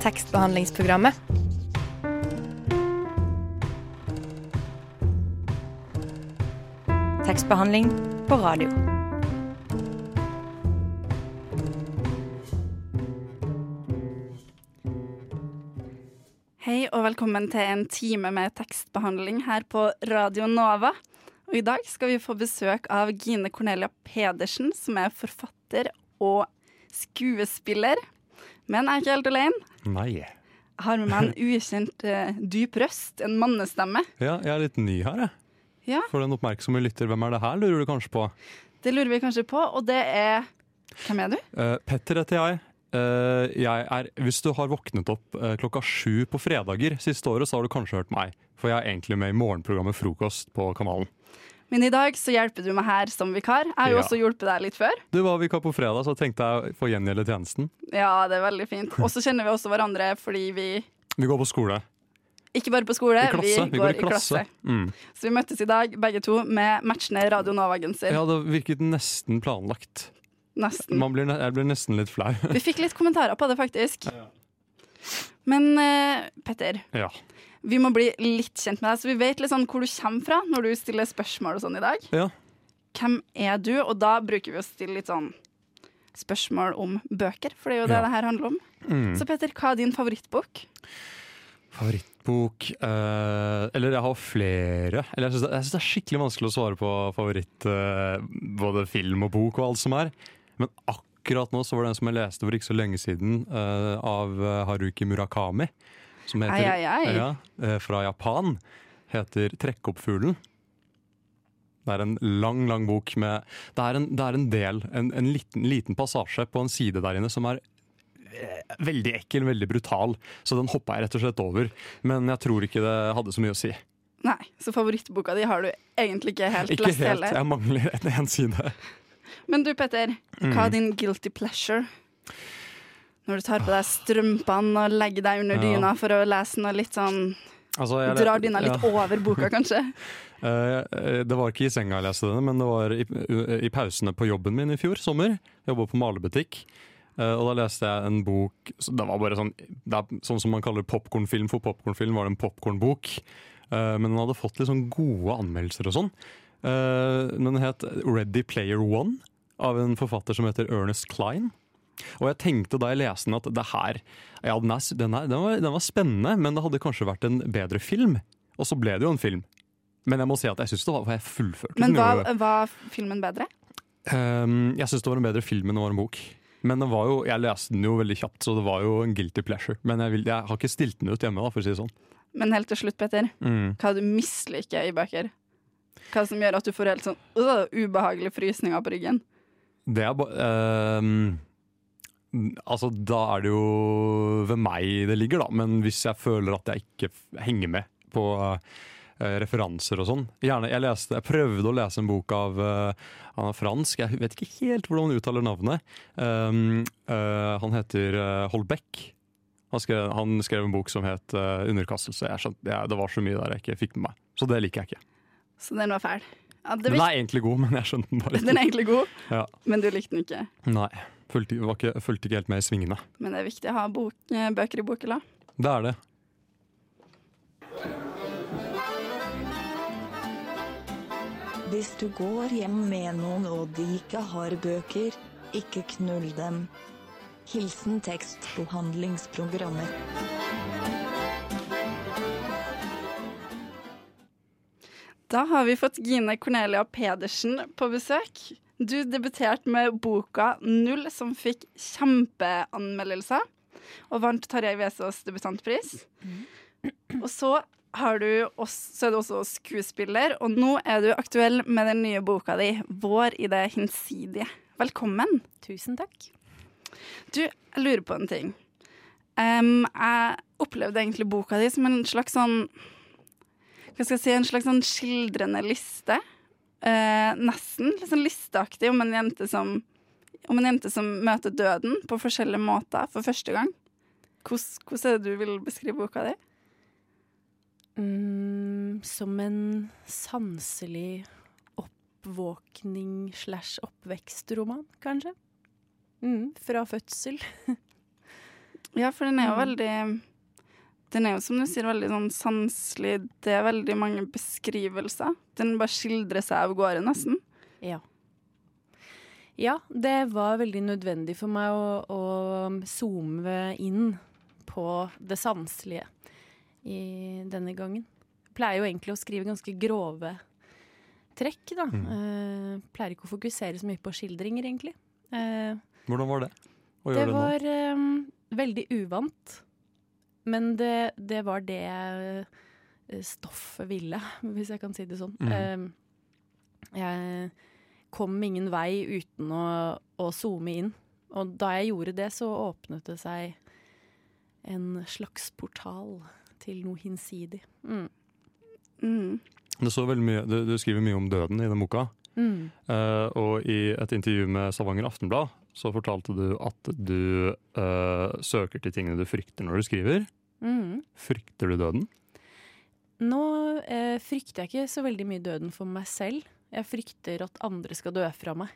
tekstbehandlingsprogrammet. Tekstbehandling på radio. Hei og velkommen til en time med tekstbehandling her på Radio Nova. Og I dag skal vi få besøk av Gine Cornelia Pedersen, som er forfatter og skuespiller. Men jeg er ikke helt alene. Nei. Jeg har med meg en ukjent uh, dyp røst, en mannestemme. Ja, jeg er litt ny her, jeg. Ja, For den oppmerksomme lytter, hvem er det her, lurer du kanskje på? Det lurer vi kanskje på, og det er Hvem er du? Uh, Petter heter jeg. Uh, jeg er, hvis du har våknet opp uh, klokka sju på fredager siste året, så har du kanskje hørt meg. For jeg er egentlig med i morgenprogrammet Frokost på kanalen. Men i dag så hjelper du meg her som vikar. Jeg har jo Ja. også hjulpet deg litt før. Du var vikar på fredag, så tenkte jeg å få gjengjelde tjenesten. Ja, det er veldig fint. Og så kjenner vi også hverandre fordi vi Vi går på skole. ikke bare på skole, vi, klasse. vi går i klasse. Mm. Så vi møttes i dag, begge to, med matchende Radio Nova-genser. Ja, det virket nesten planlagt. Nesten. Man blir, jeg blir nesten litt flau. Vi fikk litt kommentarer på det, faktisk. Men eh, Petter, ja. vi må bli litt kjent med deg, så vi vet litt sånn hvor du kommer fra når du stiller spørsmål og sånn i dag. ja. Hvem er du? Og da bruker vi å stille litt sånn spørsmål om bøker, for det er jo det Ja. det her handler om. Mm. Så Petter, hva er din favorittbok? Favorittbok eh, Eller jeg har flere. Eller jeg syns det, det er skikkelig vanskelig å svare på favoritt eh, både film og bok og alt som er. Men akkurat nå så var det en som jeg leste for ikke så lenge siden, uh, av eh, Haruki Murakami. Som heter, ei, ei, ei. Ja, eh, fra Japan. Heter 'Trekk opp fuglen'. Det er en lang, lang bok med Det er en, det er en del, en, en liten, liten passasje på en side der inne som er veldig ekkel, veldig brutal. Så den hoppa jeg rett og slett over. Men jeg tror ikke det hadde så mye å si. Nei, så favorittboka di har du egentlig ikke helt Ikke lest helt, heller. Jeg mangler en, en side. Men du Petter, Mm. hva er din guilty pleasure? Når du tar på deg strømpene og legger deg under dyna for å lese noe litt sånn Altså, jeg- Drar dyna litt ja. over boka, kanskje? Eh, eh, det var ikke i senga jeg leste denne, men det var i, i pausene på jobben min i fjor sommer. Jobba på malerbutikk. eh, og da leste jeg en bok Det var bare sånn det er sånn som man kaller popkornfilm. For popkornfilm var det en popkornbok. Eh, men den hadde fått litt sånn gode anmeldelser og sånn. Eh, men den het Ready Player One, av en forfatter som heter Ernest Klein. Og jeg tenkte da jeg leste den at det her Ja, den, er, den, er, den, var, den var spennende, men det hadde kanskje vært en bedre film. Og så ble det jo en film. Men jeg må si at jeg syns det var for jeg fullførte Men var, var filmen bedre? Um, jeg syns det var en bedre film enn det var en bok. Men det var jo, jeg leste den jo veldig kjapt, så det var jo en guilty pleasure. Men jeg, vil, jeg har ikke stilt den ut hjemme, da, for å si det sånn. Men helt til slutt, Petter, Mm. hva du misliker i bøker? Hva som gjør at du får helt sånn øh, ubehagelige frysninger på ryggen? Det er bare Altså, da er det jo ved meg det ligger, da. Men hvis jeg føler at jeg ikke henger med på eh, referanser og sånn Gjerne, jeg, leste, jeg prøvde å lese en bok av uh, Han er fransk, jeg vet ikke helt hvordan han uttaler navnet. Um, uh, han heter uh, Holbeck. Han skrev, han skrev en bok som het 'Underkastelse'. Jeg skjønte, jeg, det var så mye der jeg ikke fikk med meg. Så det liker jeg ikke. Så den var fæl. Ja, det Den er egentlig god, men jeg skjønte den bare den er egentlig god, Ja. men du likte den ikke. Nei. Fulgte, var ikke, fulgte ikke helt med i svingene. Men det er viktig å ha bok, eh, bøker i bokhylla. Det er det. Hvis du går hjem med noen og de ikke har bøker, ikke knull dem. Hilsen tekstbehandlingsprogrammet. Da har vi fått Gine Cornelia Pedersen på besøk. Du debuterte med boka Null, som fikk kjempeanmeldelser. Og vant Tarjei Vesaas debutantpris. Og så, har du også, så er du også skuespiller, og nå er du aktuell med den nye boka di, 'Vår i det hinsidige'. Velkommen. Tusen takk. Du, jeg lurer på en ting. Um, jeg opplevde egentlig boka di som en slags sånn Hva skal jeg si, en slags sånn skildrende liste. Eh, nesten litt sånn listeaktig om en jente som om en jente som møter døden på forskjellige måter for første gang. Hvordan, er det du vil beskrive boka di? Mm, som en sanselig oppvåkning slash oppvekstroman, kanskje. Mm, fra fødsel. Ja, for den er jo Mm. veldig Den er jo som du sier veldig sånn sanselig. Det er veldig mange beskrivelser. Den bare skildrer seg av gårde, nesten. Ja. Ja, det var veldig nødvendig for meg å, å zoome inn på det sanselige i denne gangen. Jeg pleier jo egentlig å skrive ganske grove trekk, da. Mm. Uh, pleier ikke å fokusere så mye på skildringer, egentlig. Uh, Hvordan var det? Å det gjøre det nå? var uh, veldig uvant. Men det, det var det eh, stoffet ville, hvis jeg kan si det sånn. Eh, jeg kom ingen vei uten å, å zoome inn. Og da jeg gjorde det, så åpnet det seg en slags portal til noe hinsidig. Mm. Mm. Det så mye, du, du skriver mye om døden i den boka. Mm. Uh, og i et intervju med Stavanger Aftenblad så fortalte du at du uh, søker til tingene du frykter når du skriver. Mm. Frykter du døden? Nå uh, frykter jeg ikke så veldig mye døden for meg selv. Jeg frykter at andre skal dø fra meg.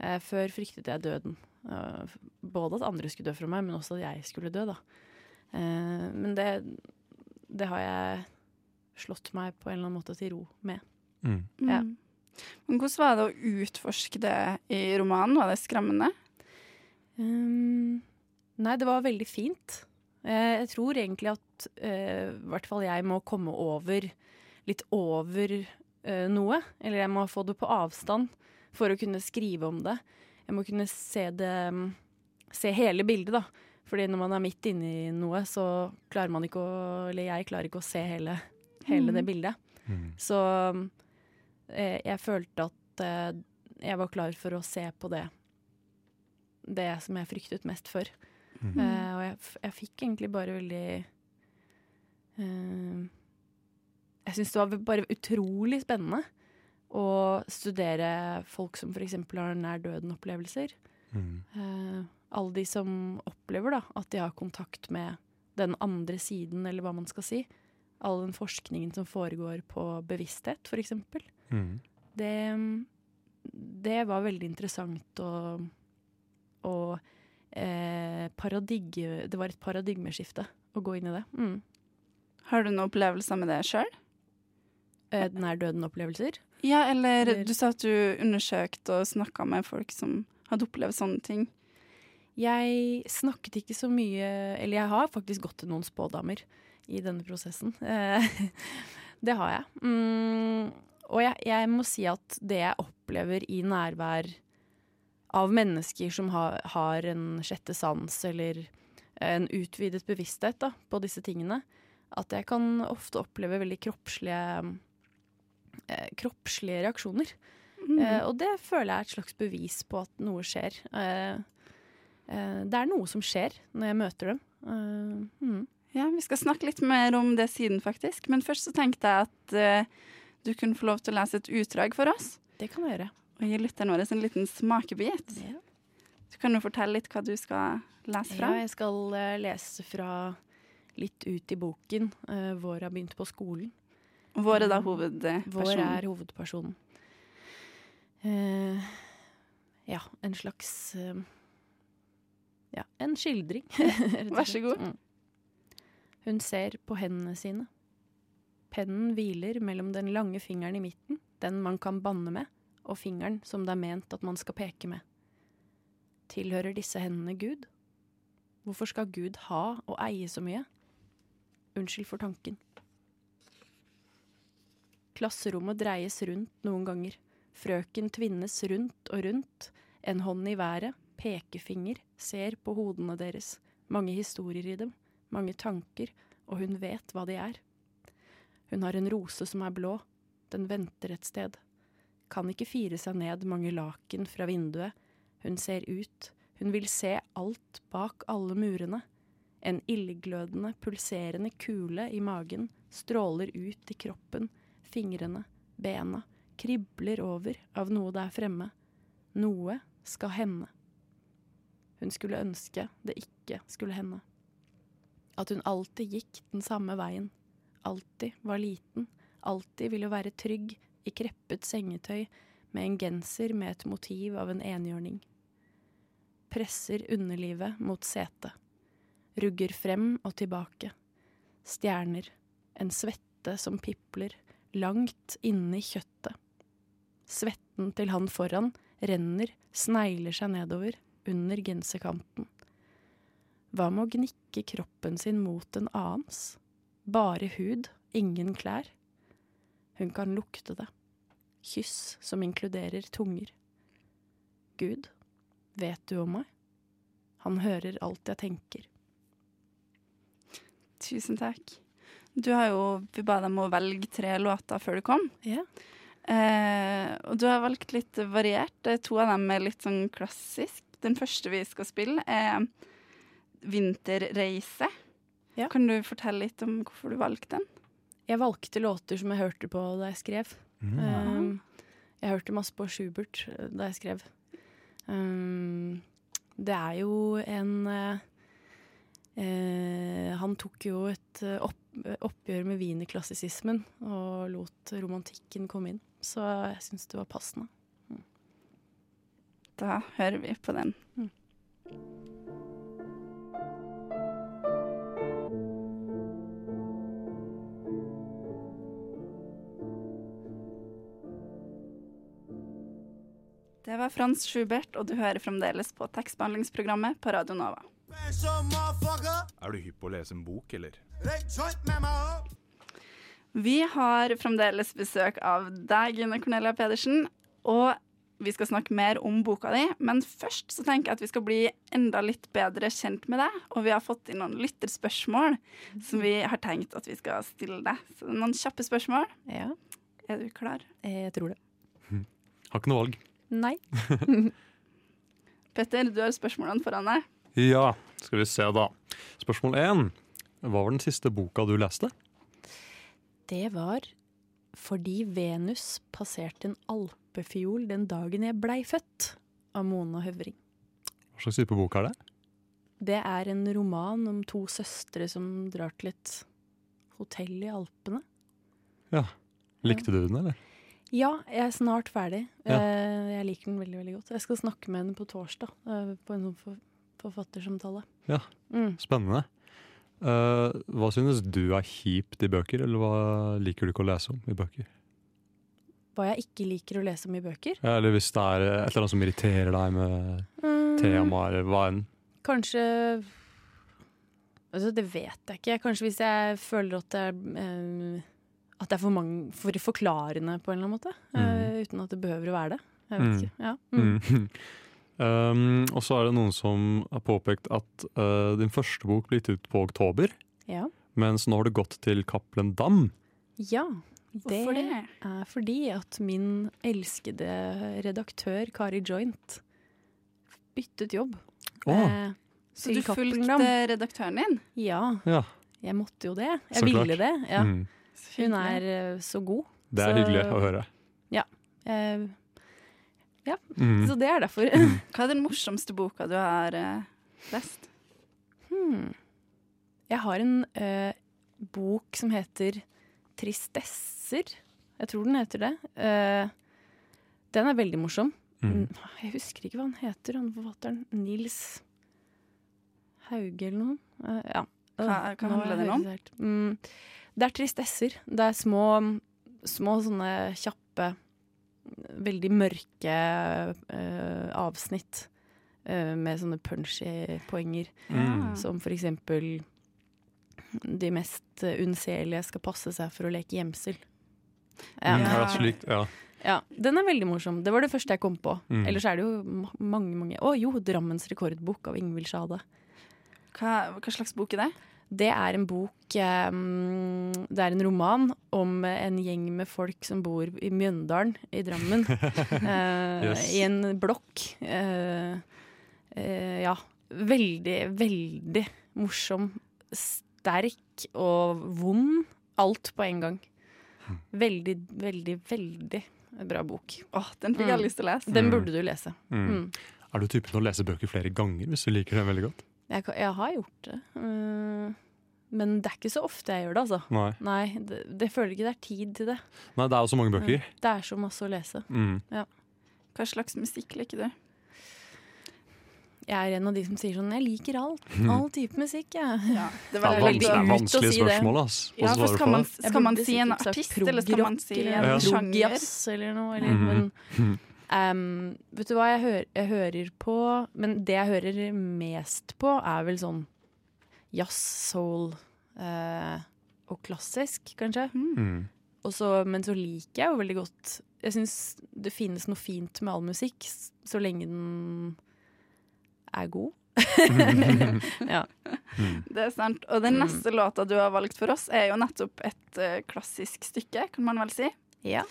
Uh, før fryktet jeg døden. Eh, både at andre skulle dø fra meg, men også at jeg skulle dø, da. Eh, men det, det har jeg slått meg på en eller annen måte til ro med. Mm. Ja. Mm. Men hvordan var det å utforske det i romanen? Var det skremmende? Um, nei, det var veldig fint. Eh, jeg tror egentlig at eh, i hvert fall jeg må komme over litt over uh, noe. Eller jeg må få det på avstand for å kunne skrive om det. Jeg må kunne se det um, Se hele bildet, da. Fordi når man er midt inni noe, så klarer man ikke å Eller jeg klarer ikke å se hele, hele det bildet. Mm. Så jeg følte at eh, jeg var klar for å se på det Det som jeg fryktet mest for. Mm. Eh, og jeg, jeg fikk egentlig bare veldig eh, Jeg syns det var bare utrolig spennende å studere folk som f.eks. har nær døden-opplevelser. Mm. Eh, alle de som opplever da, at de har kontakt med den andre siden, eller hva man skal si. All den forskningen som foregår på bevissthet, f.eks. Mm. Det, det var veldig interessant og, og eh, paradigme, Det var et paradigmeskifte å gå inn i det. Mm. Har du noen opplevelser med det sjøl? Eh, Nær døden-opplevelser. Ja, eller Eller- du sa at du undersøkte og snakka med folk som hadde opplevd sånne ting. Jeg snakket ikke så mye Eller jeg har faktisk gått til noen spådamer i denne prosessen. Eh, det har jeg. Mm, og jeg, jeg må si at det jeg opplever i nærvær av mennesker som har, har en sjette sans eller en utvidet bevissthet da, på disse tingene, at jeg kan ofte oppleve veldig kroppslige, eh, kroppslige reaksjoner. Mm. Eh, og det føler jeg er et slags bevis på at noe skjer. Eh, eh, det er noe som skjer når jeg møter dem. Eh, mm. Ja, Vi skal snakke litt mer om det siden, faktisk. Men først så tenkte jeg at eh, du kunne få lov til å lese et utdrag for oss. Det kan jeg gjøre. Og gi lytteren vår en liten smakebit. Ja. Du kan jo fortelle litt hva du skal lese fra. Ja, jeg skal eh, lese fra litt ut i boken. Uh, Vår har begynt på skolen. Vår er da hovedpersonen. Vår er hovedpersonen. Uh, ja, en slags uh, Ja, en skildring. Vær så god. Mm. Hun ser på hendene sine. Pennen hviler mellom den lange fingeren i midten, den man kan banne med, og fingeren som det er ment at man skal peke med. Tilhører disse hendene Gud? Hvorfor skal Gud ha og eie så mye? Unnskyld for tanken. Klasserommet dreies rundt noen ganger. Frøken tvinnes rundt og rundt. En hånd i været, pekefinger, ser på hodene deres. Mange historier i dem, mange tanker, og hun vet hva de er. Hun har en rose som er blå. Den venter et sted. Kan ikke fire seg ned mange laken fra vinduet. Hun ser ut. Hun vil se alt bak alle murene. En ildglødende, pulserende kule i magen stråler ut i kroppen, fingrene, bena, kribler over av noe der fremme. Noe skal hende. Hun skulle ønske det ikke skulle hende. At hun alltid gikk den samme veien. Alltid var liten. Alltid ville være trygg i kreppet sengetøy med en genser med et motiv av en enhjørning. Presser underlivet mot setet. Rugger frem og tilbake. Stjerner. En svette som pipler. Langt inni kjøttet. Svetten til han foran renner, snegler seg nedover, under genserkanten. Hva med å gnikke kroppen sin mot en annens? Bare hud, ingen klær. Hun kan lukte det. Kyss som inkluderer tunger. Gud, vet du om meg? Han hører alt jeg tenker. Tusen takk. Du har jo, Vi ba dem å velge tre låter før du kom. Ja. Eh, og du har valgt litt variert. Eh, To av dem er litt sånn klassisk. Den første vi skal spille, er 'Vinterreise'. Ja. Kan du fortelle litt om hvorfor du valgte den? Jeg valgte låter som jeg hørte på da jeg skrev. Mm. Um, jeg hørte masse på Schubert eh, da jeg skrev. Um, det er jo en uh, uh, Han tok jo et opp, oppgjør med wienerklassisismen og lot romantikken komme inn. Så jeg syns det var passende. Da hører vi på den. Mm. Det var Frans Schubert, og du hører fremdeles på tekstbehandlingsprogrammet på Radio Nova. Er du hypp på å lese en bok, eller? Vi har fremdeles besøk av deg, Gunne Cornelia Pedersen. Og vi skal snakke mer om boka di, men først så tenker jeg at vi skal bli enda litt bedre kjent med deg. Og vi har fått inn noen lytterspørsmål som vi har tenkt at vi skal stille deg. Så noen kjappe spørsmål. Ja, Er du klar? jeg tror det. Har ikke noe valg. Nei. Petter, du har spørsmålene foran deg. Ja, skal vi se da. Spørsmål én. Hva var den siste boka du leste? Det var fordi Venus passerte en alpefiol den dagen jeg blei født, av Mona Høvring. Hva slags type bok er det? Det er en roman om to søstre som drar til et hotell i Alpene. Ja. Likte du den, eller? Ja, jeg er snart ferdig. Ja. Eh, Jeg liker den veldig veldig godt. Jeg skal snakke med henne på torsdag, eh, på en sånn forfattersamtale. Ja. Mm. Spennende. Eh, hva synes du er kjipt i bøker, eller hva liker du ikke å lese om i bøker? Hva jeg ikke liker å lese om i bøker. Ja, eller hvis det er et eller annet som irriterer deg med Mm, temaer, hva enn. Kanskje altså, Det vet jeg ikke. Kanskje hvis jeg føler at det er eh, At det er for, mange, for forklarende på en eller annen måte. eh, uten at det behøver å være det. Jeg vet Mm. ikke. Ja. Mm. Mm. um, og så er det noen som har påpekt at uh, din første bok ble gitt ut på oktober, ja. mens nå har det gått til Cappelen Dam. ja. Det, Hvorfor det? er fordi at min elskede redaktør Kari Joint byttet jobb. Oh. eh, Så du fulgte redaktøren din? Ja, ja. jeg måtte jo det. Jeg Så ville klart. det. Ja. Mm. Hun er eh, så god. Det er Så- hyggelig å høre. Eh, Mm. Så det er derfor. Hva er den morsomste boka du har eh, lest? Hmm. Jeg har en eh, bok som heter Tristesser. Jeg tror den heter det. Eh, den er veldig morsom. Mm. Mm, Jeg husker ikke hva han heter, han forfatteren. Nils Hauge eller noe. Eh, ja. Hva- hva handler er den om? Mm, det er tristesser. Det er små, små sånne kjappe, veldig mørke uh, avsnitt uh, med sånne punchy poenger. Mm. Som for eksempel de mest unnselige skal passe seg for å leke gjemsel. Ja. Mm, ja, slik, ja. Ja, den er veldig morsom. Det var det første jeg kom på. Mm. Ellers er det jo mange, mange Å jo, 'Drammens rekordbok' av Ingvild Sjade. Hva, hva slags bok er det? Det er en bok mm, Det er en roman om en gjeng med folk som bor i Mjøndalen i Drammen. uh, Yes. I en blokk. Uh, uh, ja. Veldig, veldig morsom. Sterk og vond. Alt på en gang. Veldig, veldig, veldig bra bok. Åh, Den fikk jeg Mm. lyst til å lese. Den Mm. burde du lese. Mm. Mm. Er du typen å lese bøker flere ganger hvis du liker den veldig godt? Jeg, jeg har gjort det. Eh, men det er ikke så ofte jeg gjør det, altså. Nei. Nei, det, det føler ikke det er tid til det. Nei, det er jo så mange bøker. Det er så masse å lese. Mm. Hva slags musikk liker du? jeg er en av de som sier sånn Jeg liker alt. All type musikk, jeg. Ja, det Det er, veldig er å vanskelig si spørsmål, ass. å Ja, for skal på. man, skal man si en artist, eller skal man si en eller sjanger? eller noe. Eller, Mhm. men, um, vet du hva jeg, hører, jeg hører på Men det jeg hører mest på, er vel sånn jazz, soul eh, og klassisk, kanskje. Mm. Også, men så liker jeg jo veldig godt Jeg syns det finnes noe fint med all musikk, så lenge den er god. ja. Det er sant. Og den Mm. neste låta du har valgt for oss, er jo nettopp et uh, klassisk stykke, kan man vel si. ja.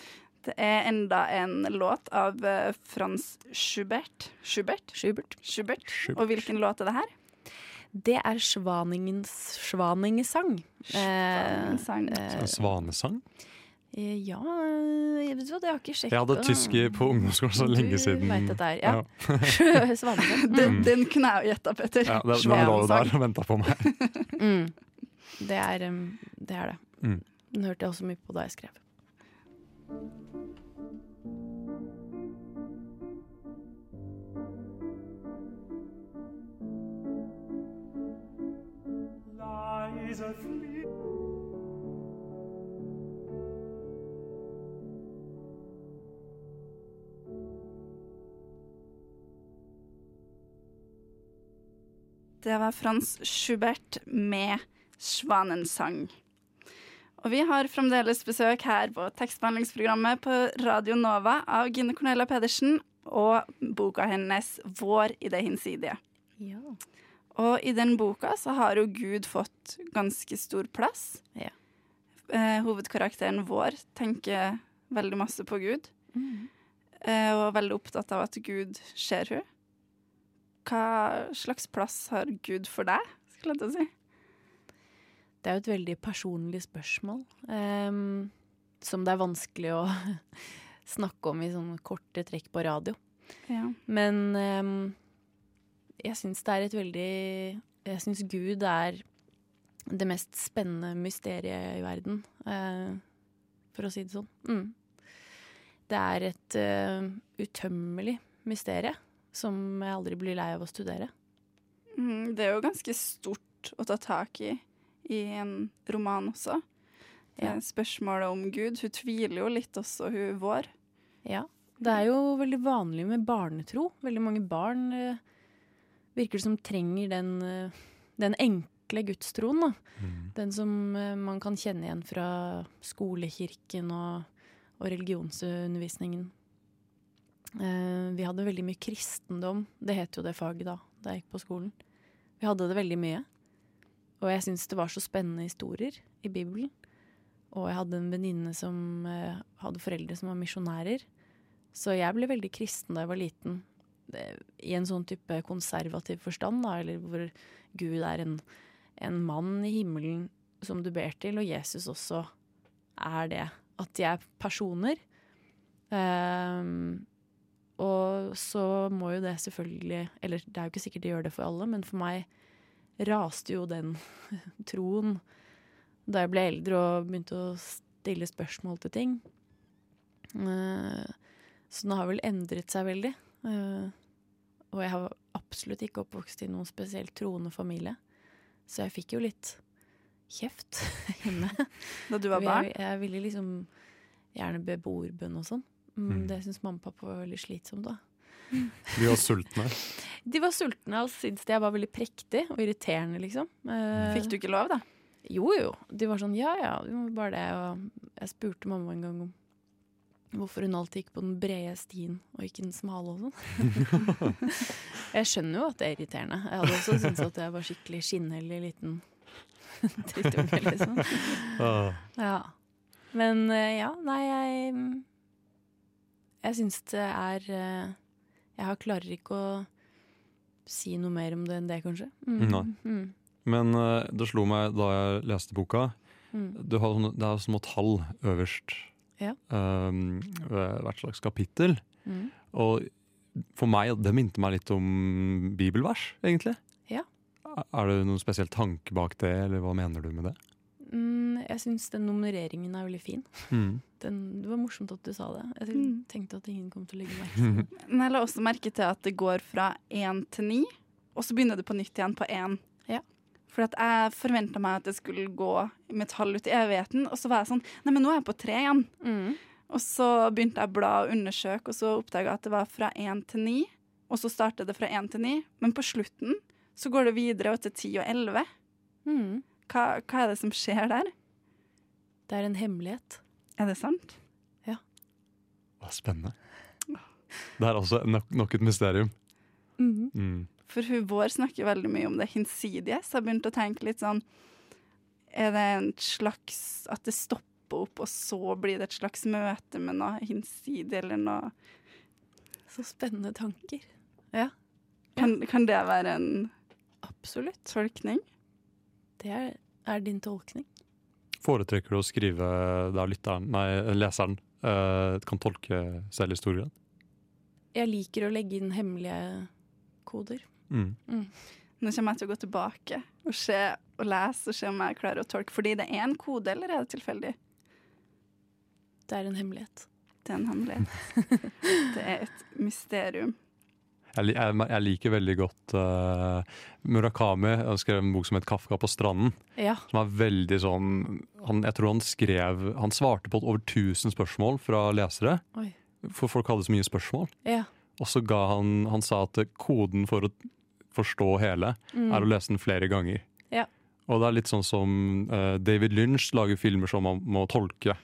Det er enda en låt av uh, Frans Schubert. Schubert? Schubert. Schubert. Schubert. Og hvilken låt er det her? Det er Svaningens svaningesang. Eh, eh, Svanesang? eh, ja jeg vet hva, har ikke sjekket. Jeg hadde tysk på ungdomsskolen så lenge siden. Du vet dette her. Ja. Ja. Svanesang. Den, den kunne jeg jo gjetta, Petter. Ja, det, den lå Svanesang. der og venta på meg. Mm. Det, er, det er det. Mm. Den hørte jeg også mye på da jeg skrev. Det var Frans Schubert med 'Svanensang'. Og vi har fremdeles besøk her på tekstbehandlingsprogrammet på Radio Nova av Gine Cornelia Pedersen og boka hennes 'Vår i det hinsidige'. Ja. Og i den boka så har jo Gud fått ganske stor plass. Ja. Eh, hovedkarakteren vår tenker veldig masse på Gud, eh, og er veldig opptatt av at Gud ser hun. Hva slags plass har Gud for deg, skulle jeg til å si? Det er jo et veldig personlig spørsmål. ehm, som det er vanskelig å snakke om i sånne korte trekk på radio. Ja. Men ehm, jeg syns det er et veldig Jeg syns Gud er det mest spennende mysteriet i verden, eh, for å si det sånn. Mm. Det er et eh, utømmelig mysterie som jeg aldri blir lei av å studere. Mm, det er jo ganske stort å ta tak i i en roman også. Ja. Spørsmålet om Gud. Hun tviler jo litt også, hun vår. Ja. Det er jo veldig vanlig med barnetro. Veldig mange barn eh, virker det som trenger den, eh, den enkle gudstroen. Da. Mm. Den som eh, man kan kjenne igjen fra skolekirken og, og religionsundervisningen. Eh, vi hadde veldig mye kristendom. Det het jo det faget da, da jeg gikk på skolen. Vi hadde det veldig mye. Og jeg syntes det var så spennende historier i Bibelen. Og jeg hadde en venninne som eh, hadde foreldre som var misjonærer. Så jeg ble veldig kristen da jeg var liten. Det, I en sånn type konservativ forstand, da, eller hvor Gud er en, en mann i himmelen som du ber til, og Jesus også er det. At de er personer. Um, og så må jo det selvfølgelig Eller det er jo ikke sikkert de gjør det for alle, men for meg raste jo den troen da jeg ble eldre og begynte å stille spørsmål til ting. Uh, så den har vel endret seg veldig. Eh, og jeg har absolutt ikke oppvokst i noen spesielt troende familie. Så jeg fikk jo litt kjeft hjemme. Da du var barn. Jeg, jeg ville liksom gjerne be bordbønn og sånn. Mm. Det syntes mamma og pappa var veldig slitsomt da. De var sultne. De var sultne og syntes jeg var veldig prektig og irriterende, liksom. Eh, Fikk du ikke lov, da? Jo, jo. De var sånn ja ja, vi må bare det. Og jeg spurte mamma en gang om hvorfor hun alltid gikk på den brede stien og ikke den smale og sånn. jeg skjønner jo at det er irriterende. Jeg hadde også syntes at jeg var skikkelig skinnhellig liten drittunge, liksom. Ah. Ja. Men eh, ja, nei, jeg Jeg syns det er eh, Jeg har klarer ikke å si noe mer om det enn det, kanskje. Mm. Nei. Mm. Men eh, det slo meg da jeg leste boka Mm. du har, Det er små tall øverst Ja. um, hvert slags kapittel. Mm. Og for meg, det minte meg litt om bibelvers, egentlig. Ja. Er det noen spesiell tanke bak det, eller hva mener du med det? Mm, jeg syns den nummereringen er veldig fin. Den, det var morsomt at du sa det. Jeg Mm. tenkte at ingen kom til å legge merke til det. Men jeg la også merke til at det går fra én til ni. og så begynner det på nytt igjen på én. Ja. For at jeg forventa meg at det skulle gå med tall ut i evigheten, og så var jeg sånn Nei, men nå er jeg på tre igjen. Mm. Og så begynte jeg å bla og undersøke, og så oppdaga jeg at det var fra én til ni. Og så startet det fra én til ni, men på slutten så går det videre og til ti og elleve. Mm. Hva, hva er det som skjer der? Det er en hemmelighet. Er det sant? Det er spennende. Det er også nok, nok et mysterium. Mm. Mm. For hun vår snakker veldig mye om det hinsidige, så jeg begynte å tenke litt sånn Er det en slags At det stopper opp, og så blir det et slags møte med noe hinsidig, eller noe Så spennende tanker. Kan, kan det være en Absolutt. tolkning? Det er, er din tolkning. Foretrekker du å skrive der lytteren, nei, leseren uh, kan tolke selv i stor grad? Jeg liker å legge inn hemmelige koder. Mm. Nå kommer jeg til å gå tilbake og se og lese og se om jeg klarer å tolke. Fordi det er en kode, eller er det tilfeldig? Det er en hemmelighet. Det er en hemmelighet. Det er et mysterium. Jeg, jeg, jeg liker veldig godt uh, Murakami. Han skrev en bok som het 'Kafka på stranden'. Ja. Som er veldig sånn han, Jeg tror han skrev Han svarte på over 1000 spørsmål fra lesere. Oi. For folk hadde så mye spørsmål. Ja. Og så ga han Han sa at koden for å forstå hele Mm. er å lese den flere ganger. Ja. Og det er litt sånn som uh, David Lynch lager filmer som man må tolke.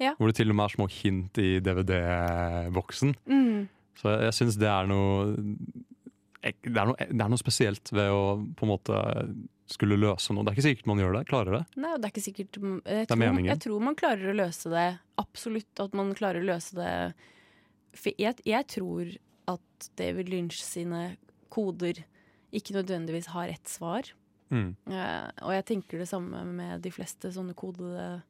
Ja. Hvor det til og med er små hint i DVD-boksen. Mm. Så jeg, jeg syns det er noe det er, noe det er noe spesielt ved å på en måte skulle løse noe. Det er ikke sikkert man gjør det. Klarer det. Nei, det er ikke sikkert jeg tror, meningen. Jeg tror man klarer å løse det. Absolutt at man klarer å løse det. For jeg, jeg tror at David Lynch sine koder ikke nødvendigvis har ett svar. Mm. Uh, og jeg tenker det samme med de fleste sånne kodede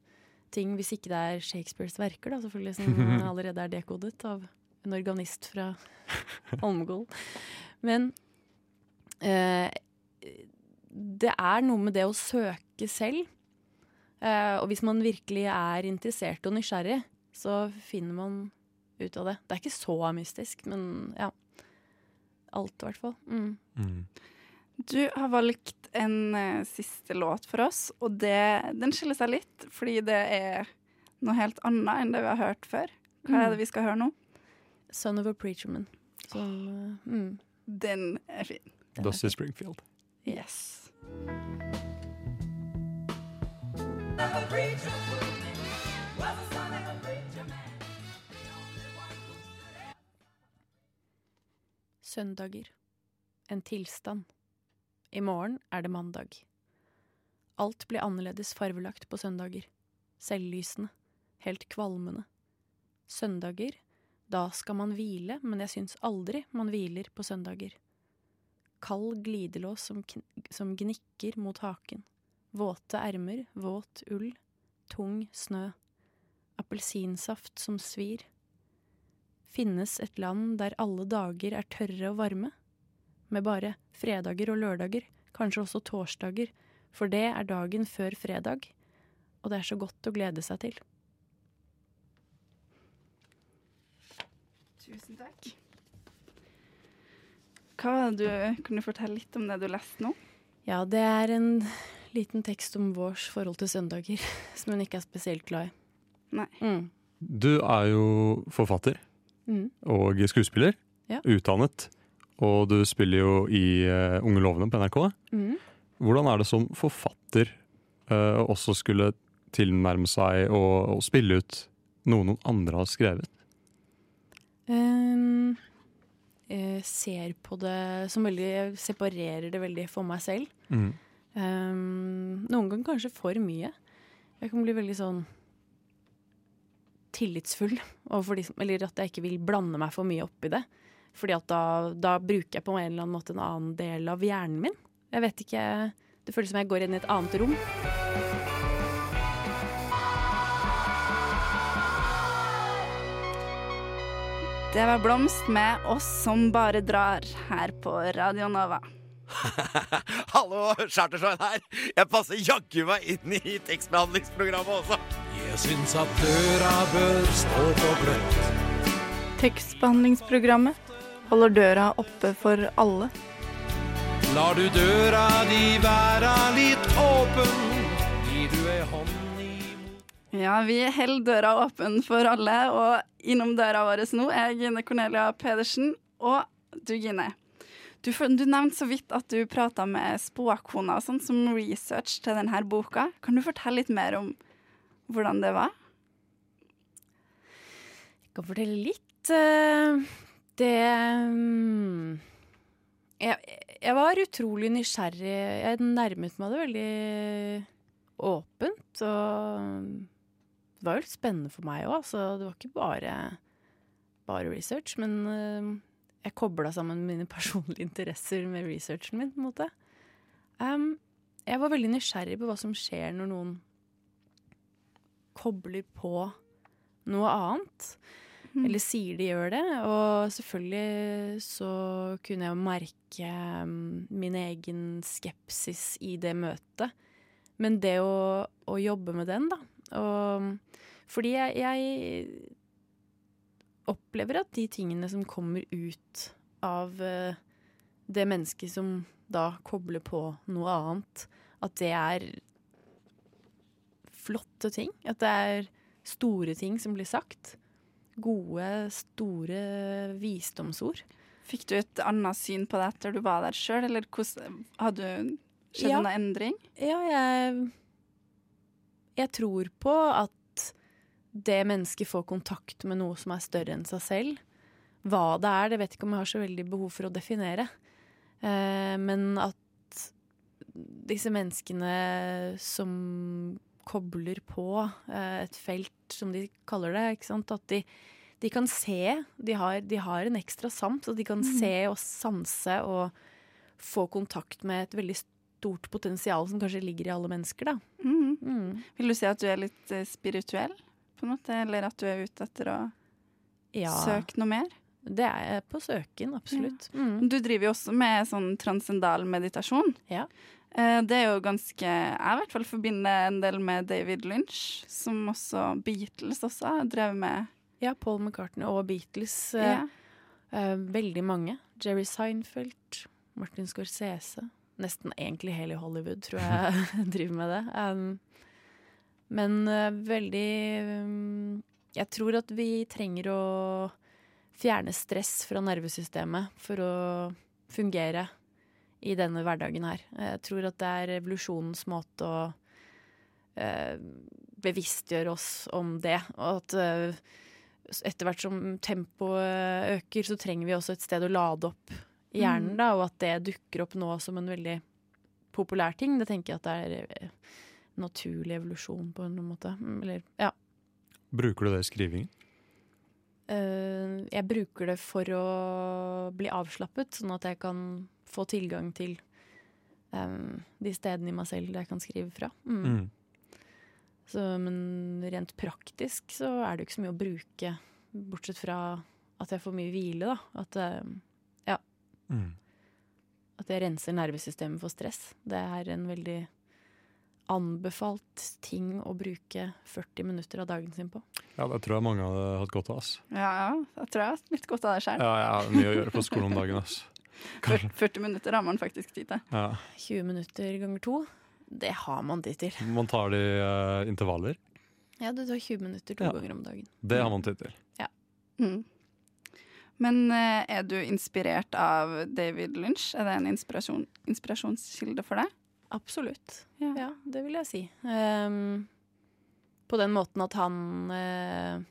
ting, hvis ikke det er Shakespeares verker, da, selvfølgelig, som allerede er dekodet av en organist fra Holmgol. Men uh, det er noe med det å søke selv. Uh, og hvis man virkelig er interessert og nysgjerrig, så finner man ut av det. Det er ikke så mystisk, men ja. Alt, i hvert fall. Mm. Mm. Du har valgt en uh, siste låt for oss, og det, den skiller seg litt, fordi det er noe helt annet enn det vi har hørt før. Hva er det vi skal høre nå? Son of a Preacherman'. Som eh, mm, Den er fin. Dusty Springfield. Yes. Søndager. En tilstand. I morgen er det mandag. Alt blir annerledes farvelagt på søndager. Selvlysende. Helt kvalmende. Søndager. Da skal man hvile, men jeg syns aldri man hviler på søndager. Kald glidelås som, som gnikker mot haken. Våte ermer, våt ull. Tung snø. Appelsinsaft som svir. Finnes et land der alle dager er tørre og varme? Med bare fredager og lørdager, kanskje også torsdager, for det er dagen før fredag, og det er så godt å glede seg til. Tusen takk. Hva du, kan du fortelle litt om det du leste nå? Ja, det er en liten tekst om vårs forhold til søndager, som hun ikke er spesielt glad i. Nei. Mm. Du er jo forfatter Mm. og skuespiller. Ja. Utdannet. Og du spiller jo i uh, Unge lovende på NRK. Mm. Hvordan er det som forfatter uh, også skulle tilnærme seg og, å spille ut noe noen andre har skrevet? Um, jeg ser på det som veldig Jeg separerer det veldig for meg selv. Mm. Um, noen ganger kanskje for mye. Jeg kan bli veldig sånn tillitsfull overfor de som Eller at jeg ikke vil blande meg for mye opp i det. Fordi at da, da bruker jeg på en eller annen måte en annen del av hjernen min. Jeg vet ikke Det føles som jeg går inn i et annet rom. Det var Blomst med oss som bare drar her på Radio Nova. Hallo, Chartersveien her. Jeg passer jaggu meg inn i tekstbehandlingsprogrammet også. Jeg syns at døra bør stå på gløtt. Tekstbehandlingsprogrammet holder døra oppe for alle. Lar du døra di være litt åpen, gir du ei hånd i... Ja, vi holder døra åpen for alle, og innom døra vår nå er Gine Cornelia Pedersen og du, Gine. Du, du nevnte så vidt at du prata med spåkona og sånn som research til denne boka. Kan du fortelle litt mer om hvordan det var? Jeg kan fortelle litt. eh, Det mm, jeg, jeg var utrolig nysgjerrig. Jeg nærmet meg det veldig åpent. Og det var jo litt spennende for meg òg. så det var ikke bare, bare research. Men eh, jeg kobla sammen mine personlige interesser med researchen min. på en måte. Um, jeg var veldig nysgjerrig på hva som skjer når noen kobler på noe annet. Eller sier de gjør det. Og selvfølgelig så kunne jeg merke mm, min egen skepsis i det møtet. Men det å, å jobbe med den, da og, Fordi jeg, jeg opplever at de tingene som kommer ut av eh, det mennesket som da kobler på noe annet, at det er flotte ting. At det er store ting som blir sagt. Gode, store visdomsord. Fikk du et annet syn på det etter du var der sjøl, eller hadde du skjedd Ja. en endring? Ja, jeg Jeg tror på at det mennesket får kontakt med noe som er større enn seg selv. Hva det er, det vet ikke om jeg har så veldig behov for å definere. Eh, men at disse menneskene som kobler på eh, et felt, som de kaller det, ikke sant? at de, de kan se. De har, de har en ekstra sans, og de kan se og sanse og få kontakt med et veldig stort potensial som kanskje ligger i alle mennesker. Da. Mm. Mm. Vil du si at du er litt eh, spirituell, på en måte? Eller at du er ute etter å Ja, søke noe mer? det er jeg på søken, absolutt. Mm. Du driver jo også med sånn transcendal meditasjon. Ja. Eh, Det er jo ganske Jeg i hvert fall forbinder en del med David Lynch, som også Beatles også har drevet med. ja, Paul McCartney og Beatles. eh, Ja. eh, veldig mange. Jerry Seinfeld, Martin Scorsese. Nesten egentlig hele Hollywood, tror jeg driver med det. Um, men veldig um, Jeg tror at vi trenger å fjerne stress fra nervesystemet for å fungere i denne hverdagen her. Jeg tror at det er revolusjonens måte å eh, bevisstgjøre oss om det. Og at eh, etter hvert som tempoet øker, så trenger vi også et sted å lade opp i hjernen. Da, og at det dukker opp nå som en veldig populær ting, det tenker jeg at det er en naturlig evolusjon på en måte. Mm, Eller, ja. Bruker du det i skrivingen? Eh, jeg bruker det for å bli avslappet, sånn at jeg kan få tilgang til um, de stedene i meg selv der jeg kan skrive fra. Mm. Mm. Så, men rent praktisk så er det jo ikke så mye å bruke, bortsett fra at jeg får mye hvile, da. At, eh, Mm. at jeg renser nervesystemet for stress. Det er en veldig anbefalt ting å bruke 40 minutter av dagen sin på. Ja, det tror jeg mange hadde hatt godt av. ass. Ja, ja, jeg tror jeg har litt godt av det sjøl. Ja, jeg har mye å gjøre på skolen om dagen. ass. Kanskje. 40 minutter har man faktisk tid til. Ja. 20 minutter ganger to, det har man tid til. Man tar det i uh, intervaller. Ja, du tar 20 minutter to Ja. ganger om dagen. Det har man tid til. Mm. Men uh, er du inspirert av David Lynch? Er det en inspirasjon, inspirasjonskilde for deg? Absolutt. Ja. Ja, det vil jeg si. Um, på den måten at han uh,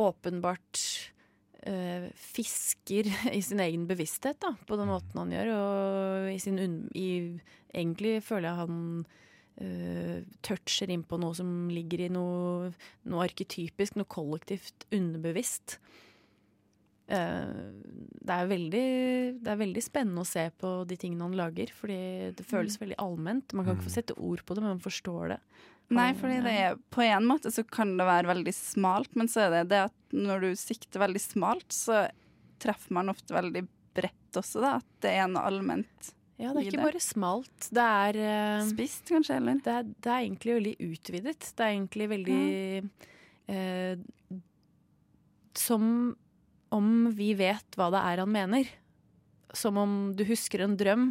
åpenbart fisker i sin egen bevissthet, da, på den måten han gjør. Og i sin i, egentlig føler jeg han eh, toucher inn på noe som ligger i noe, noe arketypisk, noe kollektivt underbevisst. Eh, det, er veldig, det er veldig spennende å se på de tingene han lager, fordi det føles veldig allment. Man kan ikke få sette ord på det, men man forstår det. Nei, fordi det er, på en måte så kan det være veldig smalt, men så er det det at når du sikter veldig smalt, så treffer man ofte veldig bredt også, da. At det er noe allment Ja, det er ikke bare smalt. Det er, uh, spist, kanskje, eller? det er, det er egentlig veldig utvidet. Det er egentlig veldig eh, Som om vi vet hva det er han mener. Som om du husker en drøm,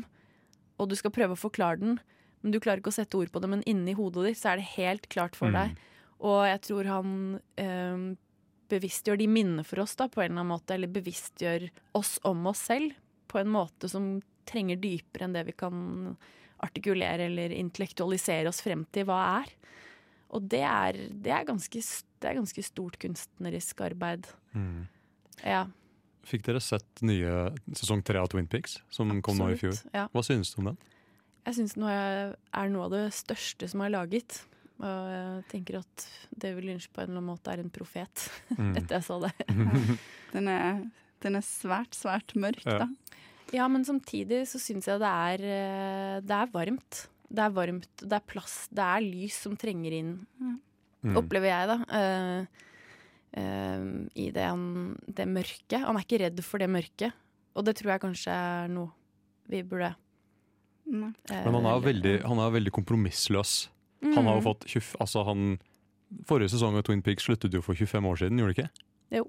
og du skal prøve å forklare den, men du klarer ikke å sette ord på det, men inni hodet ditt så er det helt klart for Mm. deg. Og jeg tror han eh, bevisstgjør de minnene for oss da, på en eller annen måte, eller bevisstgjør oss om oss selv på en måte som trenger dypere enn det vi kan artikulere eller intellektualisere oss frem til hva er. Og det er, det er, ganske, det er ganske stort kunstnerisk arbeid. Mm. Ja, Fikk dere sett nye sesong tre av Twin Peaks, som kom nå i fjor? Ja. Hva synes du om den? Jeg syns den er noe av det største som er laget. Og jeg tenker at David Lynch på en eller annen måte er en profet, Mm. etter jeg så det. Den er, den er svært, svært mørk, Ja. da. Ja, men samtidig så syns jeg det er, eh, det er varmt. Det er varmt, det er plass, det er lys som trenger inn, Mm. opplever jeg, da. eh, I det, han, det mørket. Han er ikke redd for det mørket, og det tror jeg kanskje er noe vi burde Nei. eh, Men han er, veldig, han er veldig kompromissløs. Han har jo Mm. fått 20, altså han, Forrige sesong av Twin Peaks sluttet jo for 25 år siden, gjorde det ikke? Jo.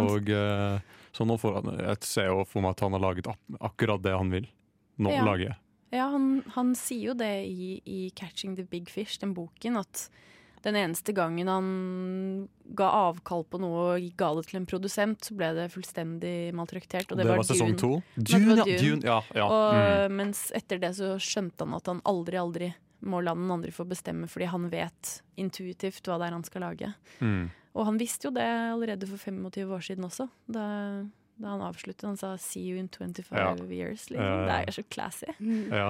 Og eh, Så nå får han Jeg ser jo for meg at han har laget akkurat det han vil nå Ja. lage. Ja, han, han sier jo det i, i 'Catching the Big Fish', den boken, at den eneste gangen han ga avkall på noe og ga det til en produsent, så ble det fullstendig maltraktert. Og det, det var sesong Dune. to. Dune, ja. Dune. Ja, ja. Og, Mm. Mens etter det så skjønte han at han aldri, aldri må la den andre få bestemme, fordi han vet intuitivt hva det er han skal lage. Mm. Og han visste jo det allerede for 25 år siden også, da, da han avsluttet. Han sa 'see you in 25 Ja. years'. Liksom. Det er så classy. ja.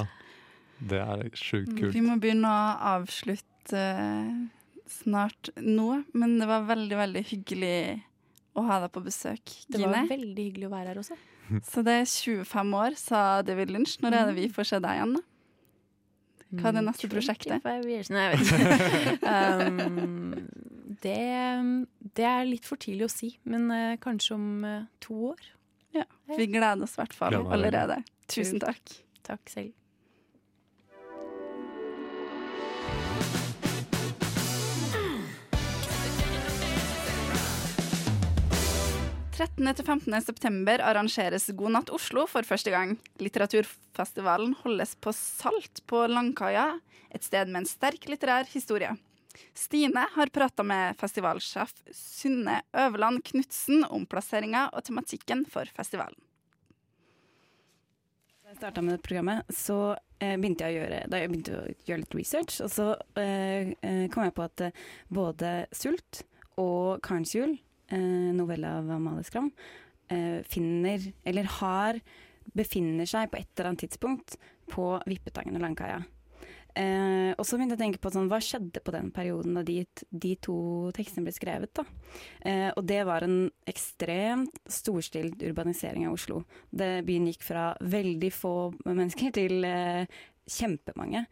Det er sjukt kult. Vi må begynne å avslutte eh, snart nå, men det var veldig, veldig hyggelig å ha deg på besøk, Det var veldig hyggelig å være her også. Så det er 25 år, sa David Lynch. Når er det vi får se deg igjen, da? Hva er det neste prosjektet? 25 years. Nei, jeg vet ikke. um, det, det er litt for tidlig å si, men uh, kanskje om uh, to år. Ja, Vi gleder oss i hvert fall allerede. Tusen takk. Takk selv. 13. til 15. september arrangeres God natt Oslo for første gang. Litteraturfestivalen holdes på Salt på Langkaia, et sted med en sterk litterær historie. Stine har prata med festivalsjef Synne Øverland Knutsen om plasseringa og tematikken for festivalen. Da jeg starta med det programmet, så eh, begynte jeg å gjøre, da jeg begynte å gjøre litt research. Og så eh, eh, kom jeg på at eh, både 'Sult' og 'Karens jul', eh, novelle av Amalie Skram, eh, finner, eller har, befinner seg på et eller annet tidspunkt på Vippetangen og Langkaia. Eh, og så begynte jeg å tenke på sånn, hva skjedde på den perioden da de, de to tekstene ble skrevet. Eh, og det var en ekstremt storstilt urbanisering av Oslo. Det, byen gikk fra veldig få mennesker til eh, kjempemange.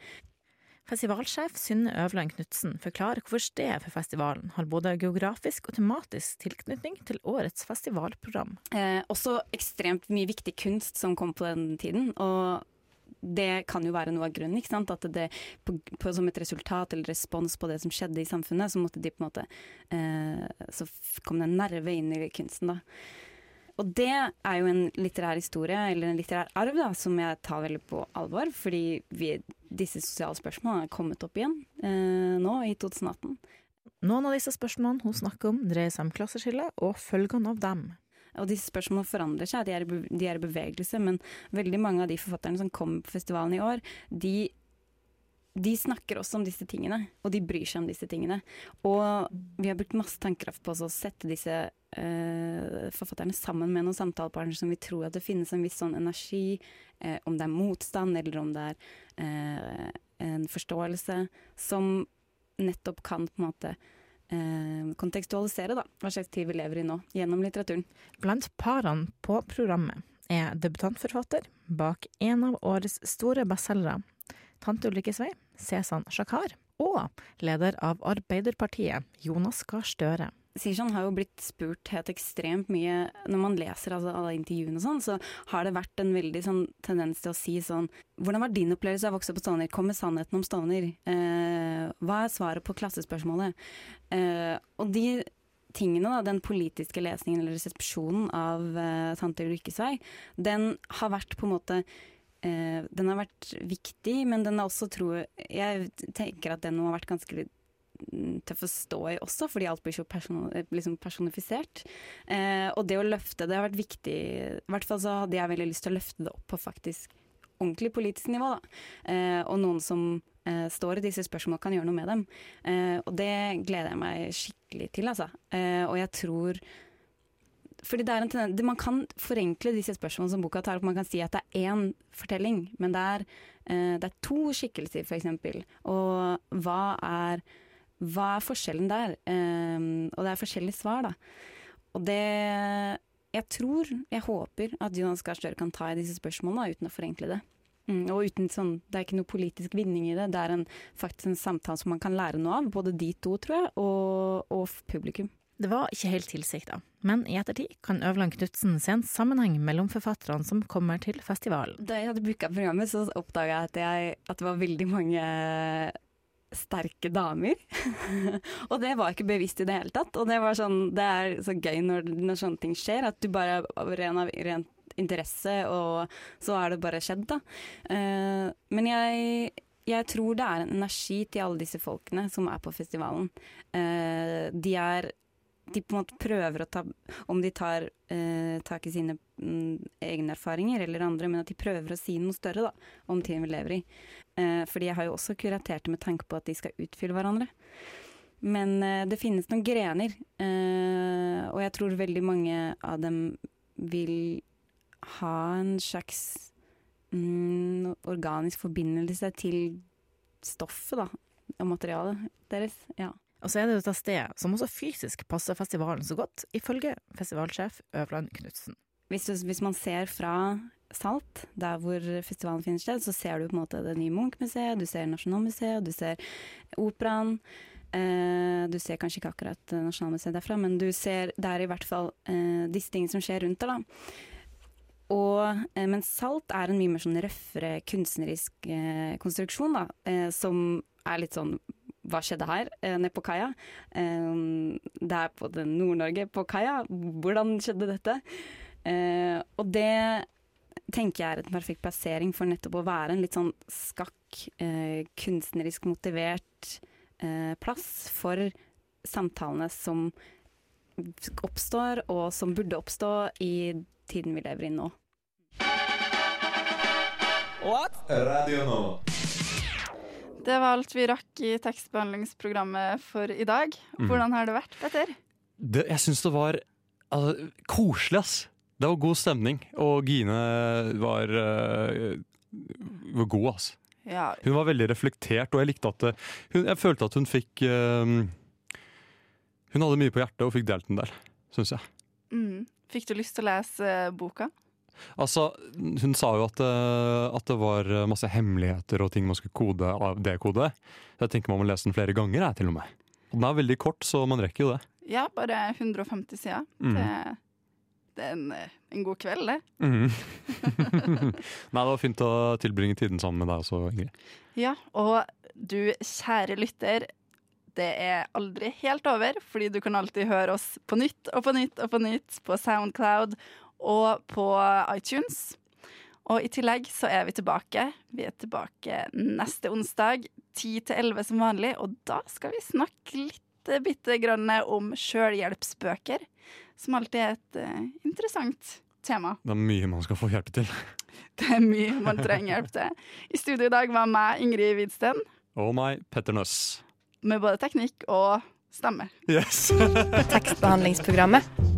Festivalsjef Synne Øvland Knutsen forklarer hvorfor stedet for festivalen har både geografisk og tematisk tilknytning til årets festivalprogram. Eh, også ekstremt mye viktig kunst som kom på den tiden. og det kan jo være noe av grunnen. ikke sant? At det på, på, som et resultat eller respons på det som skjedde i samfunnet, så måtte de på en måte eh, Så kom det en nerve inn i kunsten, da. Og det er jo en litterær historie, eller en litterær arv, da, som jeg tar veldig på alvor. Fordi vi, disse sosiale spørsmålene er kommet opp igjen eh, nå i 2018. Noen av disse spørsmålene hun snakker om, dreier seg om klasseskille og følgene av dem. Og disse spørsmålene forandrer seg, de er, i bevegelse, men veldig mange av de forfatterne som kommer på festivalen i år, de, de snakker også om disse tingene, og de bryr seg om disse tingene. Og vi har brukt masse tankekraft på å sette disse eh, forfatterne sammen med noen samtalepartnere som vi tror at det finnes en viss sånn energi, eh, om det er motstand eller om det er eh, en forståelse, som nettopp kan på en måte eh, kontekstualisere da, hva slags tid vi lever i nå, gjennom litteraturen. Blant parene på programmet er debutantforfatter bak en av årets store bestselgere, Tante Ulrikkes vei, Cezanne Shakar, og leder av Arbeiderpartiet, Jonas Gahr Støre. Sishan har jo blitt spurt helt ekstremt mye Når man leser altså, alle intervjuene og sånn, så har det vært en veldig sånn tendens til å si sånn Hvordan var din opplevelse av å vokse opp på Stovner? Kom med sannheten om Stovner. Eh, hva er svaret på klassespørsmålet? Eh, og de tingene, da, den politiske lesningen eller resepsjonen av eh, Tante Ulrikkes vei, den har vært på en måte eh, den har vært viktig, men den har også, tror jeg tenker at den har vært ganske mm, tøff å stå i også, fordi alt blir så person, liksom personifisert. Eh, og det å løfte det har vært viktig. I hvert fall så hadde jeg veldig lyst til å løfte det opp på faktisk ordentlig politisk nivå. Eh, og noen som eh, står i disse spørsmålene, kan gjøre noe med dem. Eh, og det gleder jeg meg skikkelig til, altså. Eh, og jeg tror fordi det er en tendens, Man kan forenkle disse spørsmålene som boka tar opp. Man kan si at det er én fortelling, men det er, eh, det er to skikkelser, f.eks. Og hva er, hva er forskjellen der? Eh, og det er forskjellige svar, da. Og det Jeg tror, jeg håper at Jonas Gahr Støre kan ta i disse spørsmålene uten å forenkle det. Mm, og uten sånn, Det er ikke noe politisk vinning i det. Det er en, faktisk en samtale som man kan lære noe av. Både de to, tror jeg, og, og publikum. Det var ikke helt tilsikta, men i ettertid kan Øvland Knutsen se en sammenheng mellom forfatterne som kommer til festivalen. Da jeg hadde booka programmet, så oppdaga jeg at, jeg at det var veldig mange sterke damer. og det var ikke bevisst i det hele tatt. Og det, sånn, det er så gøy når, når sånne ting skjer, at du bare av ren, av rent interesse, og så er det bare skjedd, da. Uh, men jeg jeg tror det er en energi til alle disse folkene som er på festivalen. Uh, de er de på en måte prøver å ta Om de tar eh, tak i sine mm, egne erfaringer eller andre, men at de prøver å si noe større da, om tiden vi lever i. Eh, fordi jeg har jo også kuratert det med tanke på at de skal utfylle hverandre. Men det finnes noen grener, og jeg tror veldig mange av dem vil ha en slags mm, organisk forbindelse til stoffet, da. Og materialet deres. Ja. Og så er det dette stedet, som også fysisk passer festivalen så godt, ifølge festivalsjef Øvland Knutsen. Hvis, hvis, man ser fra Salt, der hvor festivalen finner sted, så ser du på en måte det nye Munch-museet, du ser Nasjonalmuseet, du ser Operaen. Eh, du ser kanskje ikke akkurat Nasjonalmuseet derfra, men du ser det er i hvert fall eh, disse tingene som skjer rundt der. da. Og, eh, men Salt er en mye mer sånn røffere kunstnerisk eh, konstruksjon, da, eh, som er litt sånn hva skjedde her, eh, nede på kaia? Eh, det er på Nord-Norge, på kaia. Hvordan skjedde dette? Eh, og det tenker jeg er en perfekt plassering for nettopp å være en litt sånn skakk, eh, kunstnerisk motivert eh, plass for samtalene som oppstår, og som burde oppstå i tiden vi lever i nå. What? Radio nå. Det var alt vi rakk i tekstbehandlingsprogrammet for i dag. Mm. Hvordan har det vært, Petter? Det, jeg syns det var altså, koselig, ass. Det var god stemning, og Gine var, uh, var god, ass. Ja. Hun var veldig reflektert, og jeg likte at hun, Jeg følte at hun fikk uh, Hun hadde mye på hjertet og fikk delt den der, syns jeg. Mm. Fikk du lyst til å lese boka? Altså, Hun sa jo at, uh, at, det var masse hemmeligheter og ting man skulle kode av dekode. Jeg tenker man må lese den flere ganger, jeg, til og med. Og den er veldig kort, så man rekker jo det. Ja, bare 150 sider. Mm. Det, det, er en, en, god kveld, det. Mm. Nei, det var fint å tilbringe tiden sammen med deg også, Ingrid. Ja, og du kjære lytter, det er aldri helt over, fordi du kan alltid høre oss på nytt og på nytt og på nytt på Soundcloud og på iTunes. Og i tillegg så er vi tilbake. Vi er tilbake neste onsdag 10 til 11 som vanlig, og da skal vi snakke litt bitte grann om sjølhjelpsbøker, som alltid er et uh, interessant tema. Det er mye man skal få hjelp til. Det er mye man trenger hjelp til. I studio i dag var meg, Ingrid Widsten. Og meg, Petter Nøss. Med både teknikk og stemme. Yes. Tekstbehandlingsprogrammet.